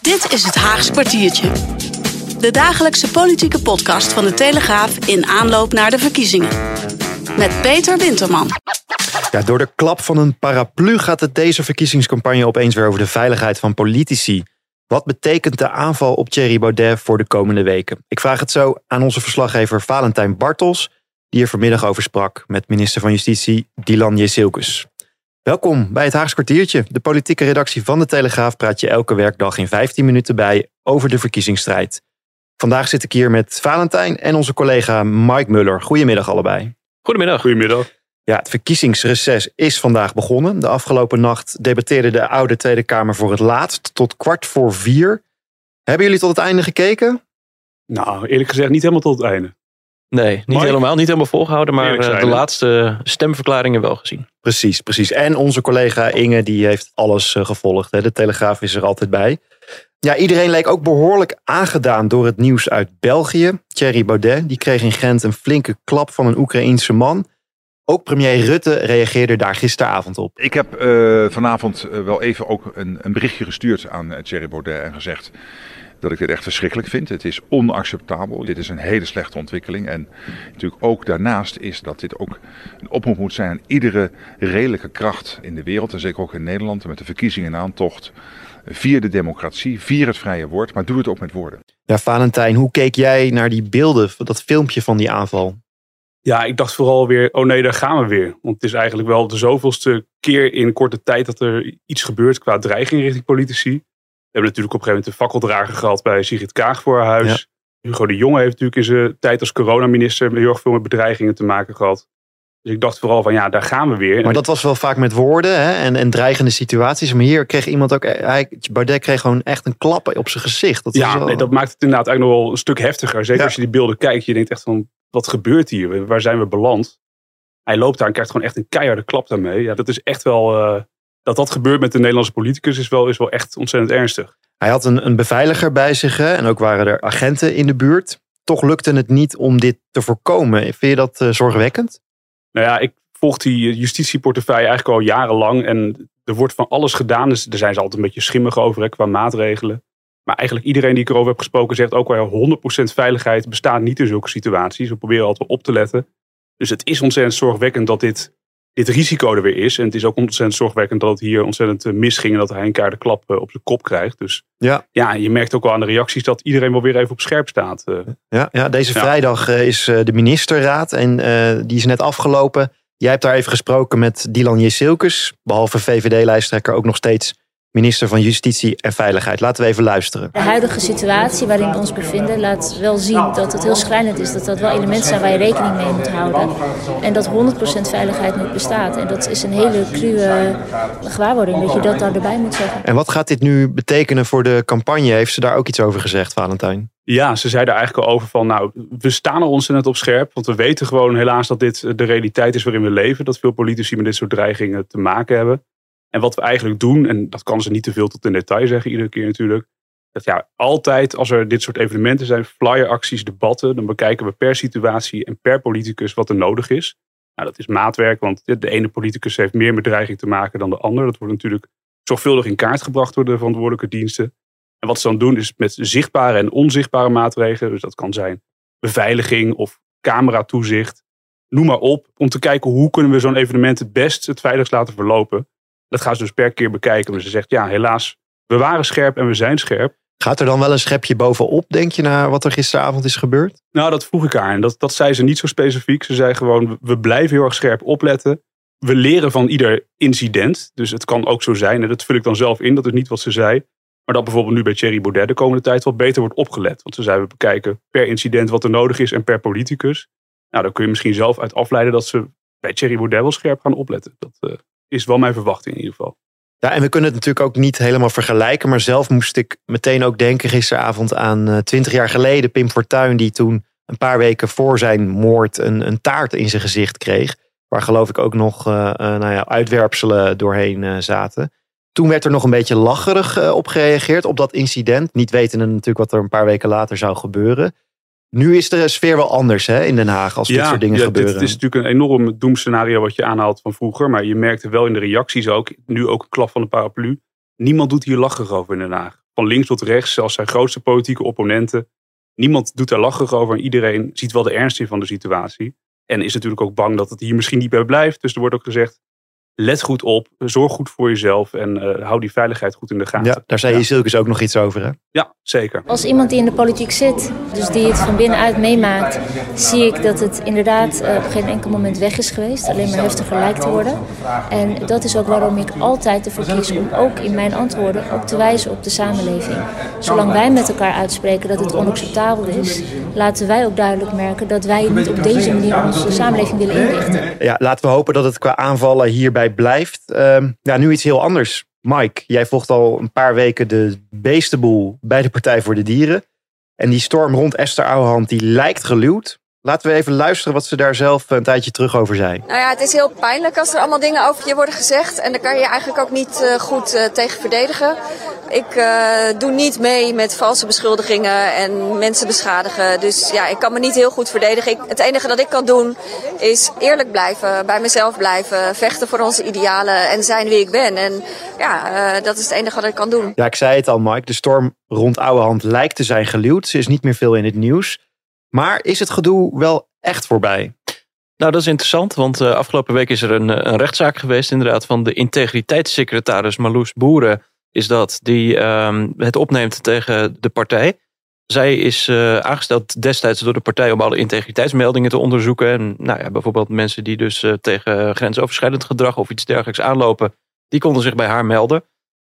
Dit is het Haagse kwartiertje. De dagelijkse politieke podcast van de Telegraaf in aanloop naar de verkiezingen. Met Peter Winterman. Ja, door de klap van een paraplu gaat het deze verkiezingscampagne opeens weer over de veiligheid van politici. Wat betekent de aanval op Thierry Baudet voor de komende weken? Ik vraag het zo aan onze verslaggever Valentijn Bartels, die er vanmiddag over sprak met minister van Justitie Dylan Jezilkus. Welkom bij het Haagse kwartiertje. De politieke redactie van de Telegraaf praat je elke werkdag in 15 minuten bij over de verkiezingsstrijd. Vandaag zit ik hier met Valentijn en onze collega Mike Muller. Goedemiddag allebei. Goedemiddag. Goedemiddag. Ja, het verkiezingsreces is vandaag begonnen. De afgelopen nacht debatteerde de oude Tweede Kamer voor het laatst tot kwart voor vier. Hebben jullie tot het einde gekeken? Nou, eerlijk gezegd niet helemaal tot het einde. Nee, niet Mike? helemaal. Niet helemaal volgehouden, maar eh, de laatste stemverklaringen wel gezien. Precies, precies. En onze collega Inge, die heeft alles eh, gevolgd. Hè. De Telegraaf is er altijd bij. Ja, iedereen leek ook behoorlijk aangedaan door het nieuws uit België. Thierry Baudet, die kreeg in Gent een flinke klap van een Oekraïense man. Ook premier Rutte reageerde daar gisteravond op. Ik heb eh, vanavond eh, wel even ook een, een berichtje gestuurd aan eh, Thierry Baudet en gezegd dat ik dit echt verschrikkelijk vind. Het is onacceptabel. Dit is een hele slechte ontwikkeling. En natuurlijk ook daarnaast is dat dit ook een oproep moet zijn aan iedere redelijke kracht in de wereld. En zeker ook in Nederland met de verkiezingen in aantocht. Vier de democratie, vier het vrije woord, maar doe het ook met woorden. Ja, Valentijn, hoe keek jij naar die beelden, dat filmpje van die aanval? Ja, ik dacht vooral weer, oh nee, daar gaan we weer. Want het is eigenlijk wel de zoveelste keer in korte tijd dat er iets gebeurt qua dreiging richting politici. Hebben natuurlijk op een gegeven moment een fakkeldrager gehad bij Sigrid Kaag voor haar huis. Hugo de Jonge heeft natuurlijk in zijn tijd als coronaminister heel erg veel met bedreigingen te maken gehad. Dus ik dacht vooral van ja, daar gaan we weer. Maar dat was wel vaak met woorden hè, en, en dreigende situaties. Maar hier kreeg iemand ook, hij, Baudet kreeg gewoon echt een klap op zijn gezicht. Dat ja, wel- nee, dat maakt het inderdaad eigenlijk nog wel een stuk heftiger. Zeker Ja. als je die beelden kijkt. Je denkt echt van, wat gebeurt hier? Waar zijn we beland? Hij loopt daar en krijgt gewoon echt een keiharde klap daarmee. Ja, dat is echt wel... eh, dat dat gebeurt met de Nederlandse politicus is wel, is wel echt ontzettend ernstig. Hij had een, een beveiliger bij zich hè, en ook waren er agenten in de buurt. Toch lukte het niet om dit te voorkomen. Vind je dat eh, zorgwekkend? Nou ja, ik volg die justitieportefeuille eigenlijk al jarenlang. En er wordt van alles gedaan. Dus daar zijn ze altijd een beetje schimmig over hè, qua maatregelen. Maar eigenlijk iedereen die ik erover heb gesproken zegt ook wel 100% veiligheid bestaat niet in zulke situaties. We proberen altijd op te letten. Dus het is ontzettend zorgwekkend dat dit, dit risico er weer is. En het is ook ontzettend zorgwekkend dat het hier ontzettend eh, misging. En dat hij een keiharde klap eh, op zijn kop krijgt. Dus Ja. ja, je merkt ook wel aan de reacties dat iedereen wel weer even op scherp staat. eh. Ja, ja deze Ja. vrijdag is de ministerraad en die is net afgelopen. Jij hebt daar even gesproken met Dylan Jezilkus, behalve VVD-lijsttrekker ook nog steeds minister van Justitie en Veiligheid. Laten we even luisteren. De huidige situatie waarin we ons bevinden laat wel zien dat het heel schrijnend is. Dat dat wel elementen zijn waar je rekening mee moet houden. En dat 100% veiligheid niet bestaat. En dat is een hele cruwe gewaarwording dat je dat daar erbij moet zeggen. En wat gaat dit nu betekenen voor de campagne? Heeft ze daar ook iets over gezegd, Valentijn? Ja, ze zeiden eigenlijk al over van, nou, we staan er ontzettend op scherp. Want we weten gewoon helaas dat dit de realiteit is waarin we leven. Dat veel politici met dit soort dreigingen te maken hebben. En wat we eigenlijk doen, en dat kan ze niet te veel tot in detail zeggen iedere keer natuurlijk. Dat ja, altijd als er dit soort evenementen zijn, flyeracties, debatten, dan bekijken we per situatie en per politicus wat er nodig is. Nou, dat is maatwerk, want de ene politicus heeft meer met dreiging te maken dan de ander. Dat wordt natuurlijk zorgvuldig in kaart gebracht door de verantwoordelijke diensten. En wat ze dan doen is met zichtbare en onzichtbare maatregelen. Dus dat kan zijn beveiliging of cameratoezicht. Noem maar op. Om te kijken hoe kunnen we zo'n evenement het best het veiligst laten verlopen. Dat gaan ze dus per keer bekijken. Maar ze zegt ja helaas we waren scherp en we zijn scherp. Gaat er dan wel een schepje bovenop, denk je, naar wat er gisteravond is gebeurd? Nou, dat vroeg ik haar. En dat, dat zei ze niet zo specifiek. Ze zei gewoon, we- we blijven heel erg scherp opletten. We leren van ieder incident. Dus het kan ook zo zijn, en dat vul ik dan zelf in, dat is niet wat ze zei. Maar dat bijvoorbeeld nu bij Thierry Baudet de komende tijd wat beter wordt opgelet. Want ze zei, we bekijken per incident wat er nodig is en per politicus. Nou, dan kun je misschien zelf uit afleiden dat ze bij Thierry Baudet wel scherp gaan opletten. Dat eh, is wel mijn verwachting in ieder geval. Ja, en we kunnen het natuurlijk ook niet helemaal vergelijken. Maar zelf moest ik meteen ook denken gisteravond aan twintig jaar geleden. Pim Fortuyn die toen een paar weken voor zijn moord een, een taart in zijn gezicht kreeg. Waar geloof ik ook nog uh, nou ja, uitwerpselen doorheen zaten. Toen werd er nog een beetje lacherig op gereageerd op dat incident. Niet wetende natuurlijk wat er een paar weken later zou gebeuren. Nu is de sfeer wel anders hè, in Den Haag als dit soort dingen ja, gebeuren. Het is natuurlijk een enorm doemscenario wat je aanhaalt van vroeger. Maar je merkte wel in de reacties ook, nu ook een klap van de paraplu. Niemand doet hier lacherig over in Den Haag. Van links tot rechts, zelfs zijn grootste politieke opponenten. Niemand doet daar lacherig over en iedereen ziet wel de ernst in van de situatie. En is natuurlijk ook bang dat het hier misschien niet bij blijft. Dus er wordt ook gezegd, let goed op, zorg goed voor jezelf en uh, hou die veiligheid goed in de gaten. Ja, daar zei je Silkes ook nog iets over hè? Ja, zeker. Als iemand die in de politiek zit, dus die het van binnenuit meemaakt, zie ik dat het inderdaad uh, op geen enkel moment weg is geweest. Alleen maar heftiger lijkt te worden. En dat is ook waarom ik altijd ervoor kies om ook in mijn antwoorden ook te wijzen op de samenleving. Zolang wij met elkaar uitspreken dat het onacceptabel is, laten wij ook duidelijk merken dat wij niet op deze manier onze samenleving willen inrichten. Ja, laten we hopen dat het qua aanvallen hierbij blijft. Uh, ja, nu iets heel anders. Mike, jij volgt al een paar weken de beestenboel bij de Partij voor de Dieren. En die storm rond Esther Ouwehand die lijkt geluwd. Laten we even luisteren wat ze daar zelf een tijdje terug over zei. Nou ja, het is heel pijnlijk als er allemaal dingen over je worden gezegd. En daar kan je eigenlijk ook niet uh, goed uh, tegen verdedigen. Ik uh, doe niet mee met valse beschuldigingen en mensen beschadigen. Dus ja, ik kan me niet heel goed verdedigen. Ik, het enige dat ik kan doen is eerlijk blijven, bij mezelf blijven, vechten voor onze idealen en zijn wie ik ben. En ja, dat is het enige wat ik kan doen. Ja, ik zei het al, Mike. De storm rond Ouwehand lijkt te zijn geluwd. Ze is niet meer veel in het nieuws. Maar is het gedoe wel echt voorbij? Nou, dat is interessant, want uh, afgelopen week is er een, een, rechtszaak geweest, inderdaad, van de integriteitssecretaris Marloes Boeren. Is dat die uh, het opneemt tegen de partij. Zij is uh, aangesteld destijds door de partij om alle integriteitsmeldingen te onderzoeken. En nou ja, bijvoorbeeld mensen die dus tegen grensoverschrijdend gedrag of iets dergelijks aanlopen, die konden zich bij haar melden.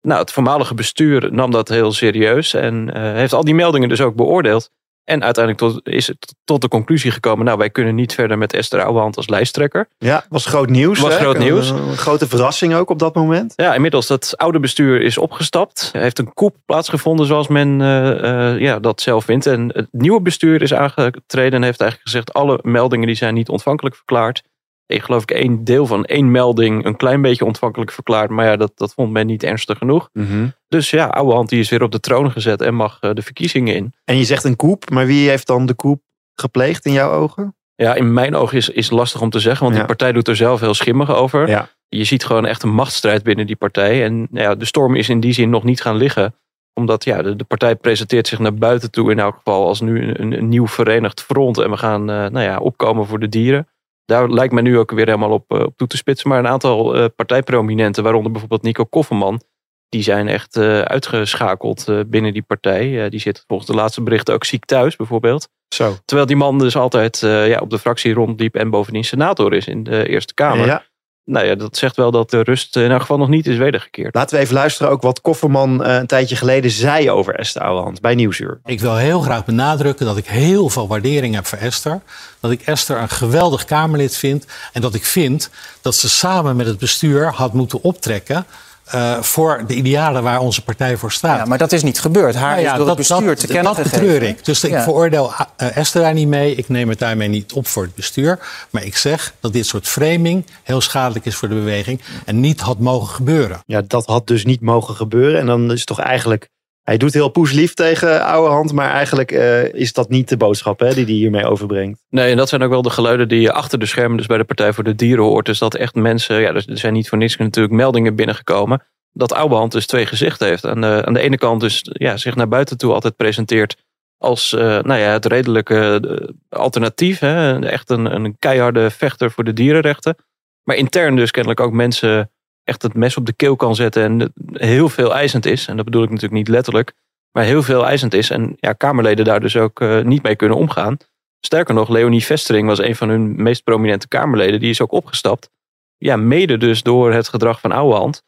Nou, het voormalige bestuur nam dat heel serieus en heeft al die meldingen dus ook beoordeeld. En uiteindelijk tot, is het tot de conclusie gekomen, nou wij kunnen niet verder met Esther Ouwehand als lijsttrekker. Ja, was groot nieuws. Was hè? groot nieuws. Een, een, grote verrassing ook op dat moment. Ja, inmiddels dat oude bestuur is opgestapt. Er heeft een koep plaatsgevonden zoals men uh, uh, ja, dat zelf vindt. En het nieuwe bestuur is aangetreden en heeft eigenlijk gezegd alle meldingen die zijn niet ontvankelijk verklaard. Ik geloof ik één deel van één melding een klein beetje ontvankelijk verklaard. Maar ja, dat, dat vond men niet ernstig genoeg. Mm -hmm. Dus ja, Ouwehand die is weer op de troon gezet en mag uh, de verkiezingen in. En je zegt een koep, maar wie heeft dan de koep gepleegd in jouw ogen? Ja, in mijn ogen is, is lastig om te zeggen, want Ja. die partij doet er zelf heel schimmig over. Ja. Je ziet gewoon echt een machtsstrijd binnen die partij. En nou ja, de storm is in die zin nog niet gaan liggen. Omdat ja, de, de partij presenteert zich naar buiten toe in elk geval als nu een, een, een nieuw verenigd front. En we gaan uh, nou ja, opkomen voor de dieren. Daar lijkt men nu ook weer helemaal op, uh, op toe te spitsen. Maar een aantal uh, partijprominenten, waaronder bijvoorbeeld Nico Kofferman... die zijn echt uh, uitgeschakeld binnen die partij. die zit volgens de laatste berichten ook ziek thuis bijvoorbeeld. Zo. Terwijl die man dus altijd ja, op de fractie rondliep... en bovendien senator is in de Eerste Kamer. Ja. Nou ja, dat zegt wel dat de rust in elk geval nog niet is wedergekeerd. Laten we even luisteren ook wat Kofferman uh, een tijdje geleden zei over Esther Ouwehand bij Nieuwsuur. Ik wil heel graag benadrukken dat ik heel veel waardering heb voor Esther. Dat ik Esther een geweldig Kamerlid vind. En dat ik vind dat ze samen met het bestuur had moeten optrekken. Uh, voor de idealen waar onze partij voor staat. Ja, maar dat is niet gebeurd. Haar nou ja, is door dat, het bestuur dat, te kennen dat gegeven. betreur ik. Dus Ja. ik veroordeel uh, Esther daar niet mee. Ik neem het daarmee niet op voor het bestuur. Maar ik zeg dat dit soort framing heel schadelijk is voor de beweging. En niet had mogen gebeuren. Ja, dat had dus niet mogen gebeuren. En dan is het toch eigenlijk... Hij doet heel poeslief tegen Ouwehand. Maar eigenlijk uh, is dat niet de boodschap hè, die hij hiermee overbrengt. Nee, en dat zijn ook wel de geluiden die je achter de schermen... dus bij de Partij voor de Dieren hoort. Dus dat echt mensen... Ja, er zijn niet voor niks natuurlijk meldingen binnengekomen dat Ouwehand dus twee gezichten heeft. De, aan de ene kant dus ja, zich naar buiten toe altijd presenteert als uh, nou ja, het redelijke uh, alternatief. Hè? Echt een, een keiharde vechter voor de dierenrechten. Maar intern dus kennelijk ook mensen echt het mes op de keel kan zetten en heel veel eisend is. En dat bedoel ik natuurlijk niet letterlijk, maar heel veel eisend is. En ja, Kamerleden daar dus ook uh, niet mee kunnen omgaan. Sterker nog, Leonie Vestering was een van hun meest prominente Kamerleden. Die is ook opgestapt. Ja, mede dus door het gedrag van Ouwehand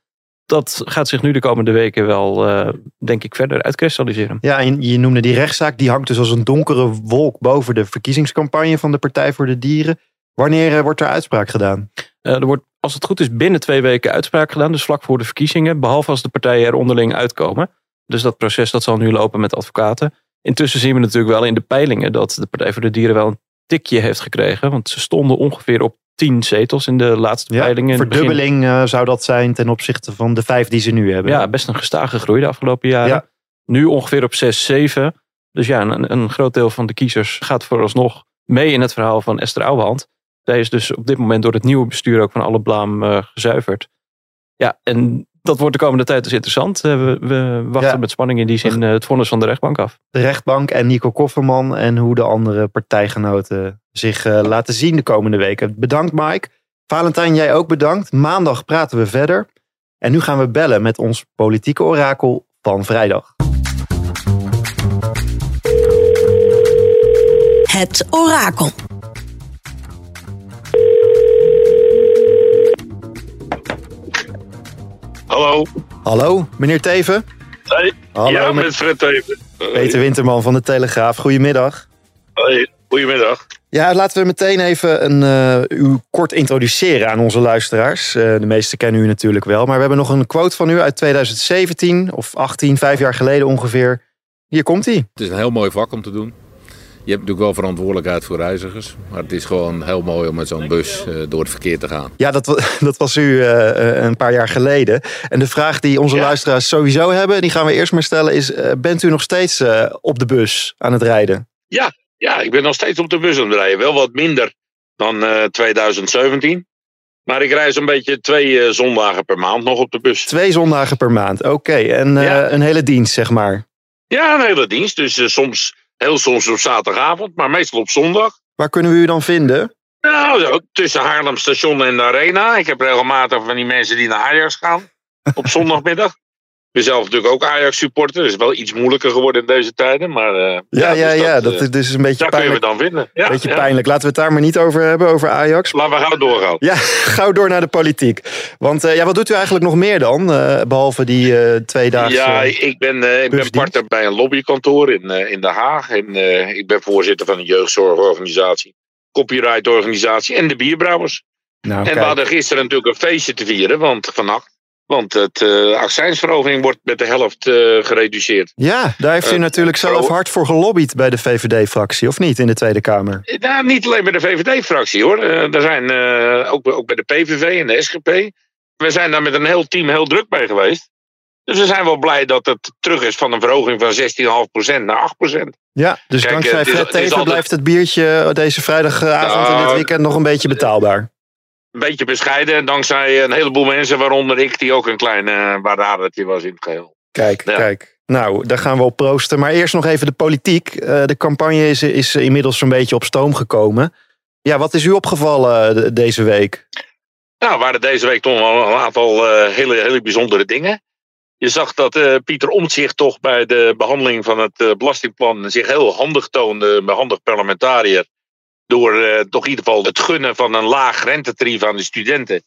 dat gaat zich nu de komende weken wel, uh, denk ik, verder uitkristalliseren. Ja, en je noemde die rechtszaak, die hangt dus als een donkere wolk boven de verkiezingscampagne van de Partij voor de Dieren. Wanneer uh, wordt er uitspraak gedaan? Er wordt, als het goed is, binnen twee weken uitspraak gedaan. Dus vlak voor de verkiezingen. Behalve als de partijen er onderling uitkomen. Dus dat proces dat zal nu lopen met advocaten. Intussen zien we natuurlijk wel in de peilingen dat de Partij voor de Dieren wel een tikje heeft gekregen. Want ze stonden ongeveer op tien zetels in de laatste Ja, peilingen. Begin- verdubbeling eh, zou dat zijn ten opzichte van de vijf die ze nu hebben. Ja, best een gestage groei de afgelopen jaren. Ja. Nu ongeveer op 6, 7. Dus ja, een, een groot deel van de kiezers gaat vooralsnog mee in het verhaal van Esther Ouwehand. Zij is dus op dit moment door het nieuwe bestuur ook van alle blaam eh, gezuiverd. Ja, en dat wordt de komende tijd dus interessant. Eh, we, we wachten Ja. met spanning in die zin eh, het vonnis van de rechtbank af. De rechtbank en Nico Kofferman en hoe de andere partijgenoten zich eh, laten zien de komende weken. Bedankt Mike. Valentijn, jij ook bedankt. Maandag praten we verder. En nu gaan we bellen met ons politieke orakel van vrijdag. Het orakel. Hallo. Hallo, meneer Teven. Hey. Hallo, ja, met Fred even. Peter Winterman van de Telegraaf. Goedemiddag. Hey. Goedemiddag. Ja, laten we meteen even een, eh, u kort introduceren aan onze luisteraars. Eh, de meesten kennen u natuurlijk wel. Maar we hebben nog een quote van u uit 2017 of 18, vijf jaar geleden ongeveer. Hier komt hij. Het is een heel mooi vak om te doen. Je hebt natuurlijk wel verantwoordelijkheid voor reizigers. Maar het is gewoon heel mooi om met zo'n bus eh, door het verkeer te gaan. Ja, dat, dat was u eh, eh, een paar jaar geleden. En de vraag die onze luisteraars sowieso hebben, die gaan we eerst maar stellen, is: bent u nog steeds eh, op de bus aan het rijden? Ja, ja, ik ben nog steeds op de bus aan het rijden. Wel wat minder dan eh, 2017. Maar ik rij zo'n beetje twee zondagen per maand nog op de bus. Twee zondagen per maand. Oké, en eh, Ja. een hele dienst, zeg maar. Ja, een hele dienst. Dus soms, heel soms op zaterdagavond, maar meestal op zondag. Waar kunnen we u dan vinden? Nou, tussen Haarlem Station en de Arena. Ik heb regelmatig van die mensen die naar Ajax gaan op zondagmiddag. Ik ben zelf natuurlijk ook Ajax supporter. Dat is wel iets moeilijker geworden in deze tijden. Maar eh, Ja, ja, dus ja. dat, Dat, eh, is dus een beetje daar kun je me pijnlijk. dan vinden. Ja, beetje ja. pijnlijk. Laten we het daar maar niet over hebben, over Ajax. Laten we gauw doorgaan. Ja, gauw door naar de politiek. Want eh, ja, wat doet u eigenlijk nog meer dan? eh, behalve die eh tweedaagse... Ja, ik ben, eh, ik ben partner bij een lobbykantoor in, eh, in Den Haag. En eh, ik ben voorzitter van een jeugdzorgorganisatie, copyrightorganisatie en de bierbrouwers. Nou, en kijk. we hadden gisteren natuurlijk een feestje te vieren, want vannacht. Want het eh accijnsverhoging wordt met de helft eh, gereduceerd. Ja, daar heeft u Eh, natuurlijk zelf pro- hard voor gelobbyd bij de VVD-fractie, of niet, in de Tweede Kamer? Nou, niet alleen bij de VVD-fractie hoor. Er zijn ook, ook bij de PVV en de SGP. We zijn daar met een heel team heel druk bij geweest. Dus we zijn wel blij dat het terug is van een verhoging van 16,5% naar 8%. Ja, dus Kijk, dankzij het Fred Teven altijd- blijft het biertje deze vrijdagavond en dit Nou, weekend nog een beetje betaalbaar. Een beetje bescheiden, dankzij een heleboel mensen, waaronder ik, die ook een klein uh, waardadertje was in het geheel. Kijk, Ja. kijk. Nou, daar gaan we op proosten. Maar eerst nog even de politiek. Eh, de campagne is, is inmiddels zo'n beetje op stoom gekomen. Ja, wat is u opgevallen eh, de- deze week? Nou, waren deze week toch wel een aantal eh, hele, hele bijzondere dingen. Je zag dat eh, Pieter Omtzigt toch bij de behandeling van het eh, belastingplan zich heel handig toonde, een handig parlementariër. Door eh, toch in ieder geval het gunnen van een laag rentetarief aan de studenten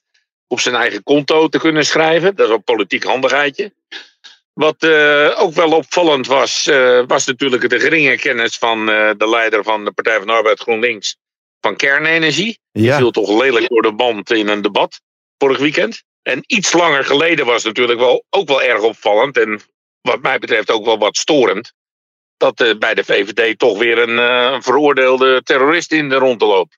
op zijn eigen konto te kunnen schrijven. Dat is een politiek handigheidje. Wat eh, ook wel opvallend was, eh, was natuurlijk de geringe kennis van de leider van de Partij van de Arbeid GroenLinks van kernenergie. Die Ja. viel toch lelijk door de band in een debat vorig weekend. En iets langer geleden was natuurlijk wel, ook wel erg opvallend. En wat mij betreft ook wel wat storend. Dat eh, bij de VVD toch weer een eh, veroordeelde terrorist in de rondte loopt.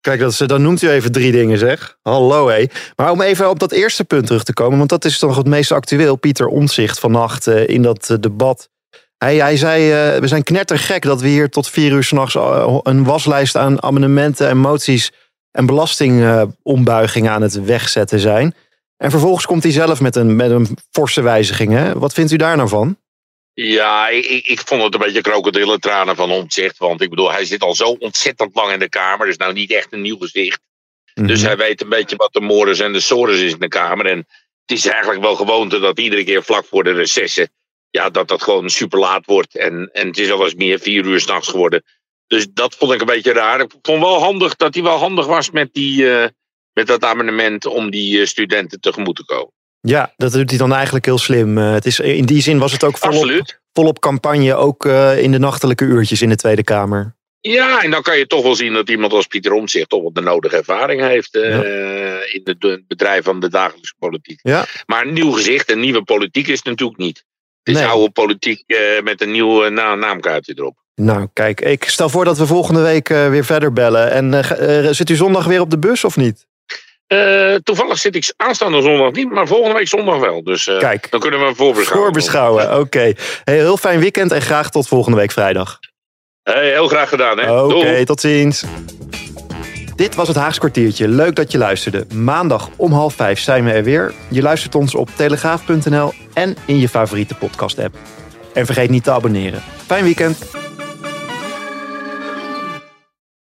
Kijk, dat is, dan noemt u even drie dingen, zeg. Hallo, hé. Maar om even op dat eerste punt terug te komen, want dat is toch het meest actueel. Pieter Omtzigt vannacht eh, in dat debat. Hij, hij zei, we zijn knettergek dat we hier tot vier uur s'nachts een waslijst aan amendementen en moties en belastingombuigingen aan het wegzetten zijn. En vervolgens komt hij zelf met een, met een forse wijziging. Hè? Wat vindt u daar nou van? Ja, ik, ik- vond het een beetje krokodillentranen van omzicht. Want ik bedoel, hij zit al zo ontzettend lang in de Kamer. Dus nou niet echt een nieuw gezicht. Dus hij weet een beetje wat de mores en de sores is in de Kamer. En het is eigenlijk wel gewoonte dat iedere keer vlak voor de recessen... Ja, dat dat gewoon super laat wordt. En, en het is al eens meer vier uur s'nachts geworden. Dus dat vond ik een beetje raar. Ik vond wel handig dat hij wel handig was met, die, eh, met dat amendement... om die eh, studenten tegemoet te komen. Ja, dat doet hij dan eigenlijk heel slim. Eh, het is, in die zin was het ook volop, volop campagne, ook eh, in de nachtelijke uurtjes in de Tweede Kamer. Ja, en dan kan je toch wel zien dat iemand als Pieter Omtzigt toch wel de nodige ervaring heeft uh, in het bedrijf van de dagelijkse politiek. Ja. Maar een nieuw gezicht en nieuwe politiek is het natuurlijk niet. Het is Nee. oude politiek met een nieuw na naamkaartje erop. Nou, kijk, ik stel voor dat we volgende week weer verder bellen. En zit u zondag weer op de bus of niet? Uh, toevallig zit ik aanstaande zondag niet, maar volgende week zondag wel. Dus uh, Kijk, dan kunnen we voorbeschouwen. Voorbeschouwen, oké. Okay. Hey, heel fijn weekend en graag tot volgende week vrijdag. Hey, heel graag gedaan. hè? Oké, okay, tot ziens. Dit was het Haags kwartiertje. Leuk dat je luisterde. Maandag om half vijf zijn we er weer. Je luistert ons op telegraaf.nl en in je favoriete podcast app. En vergeet niet te abonneren. Fijn weekend.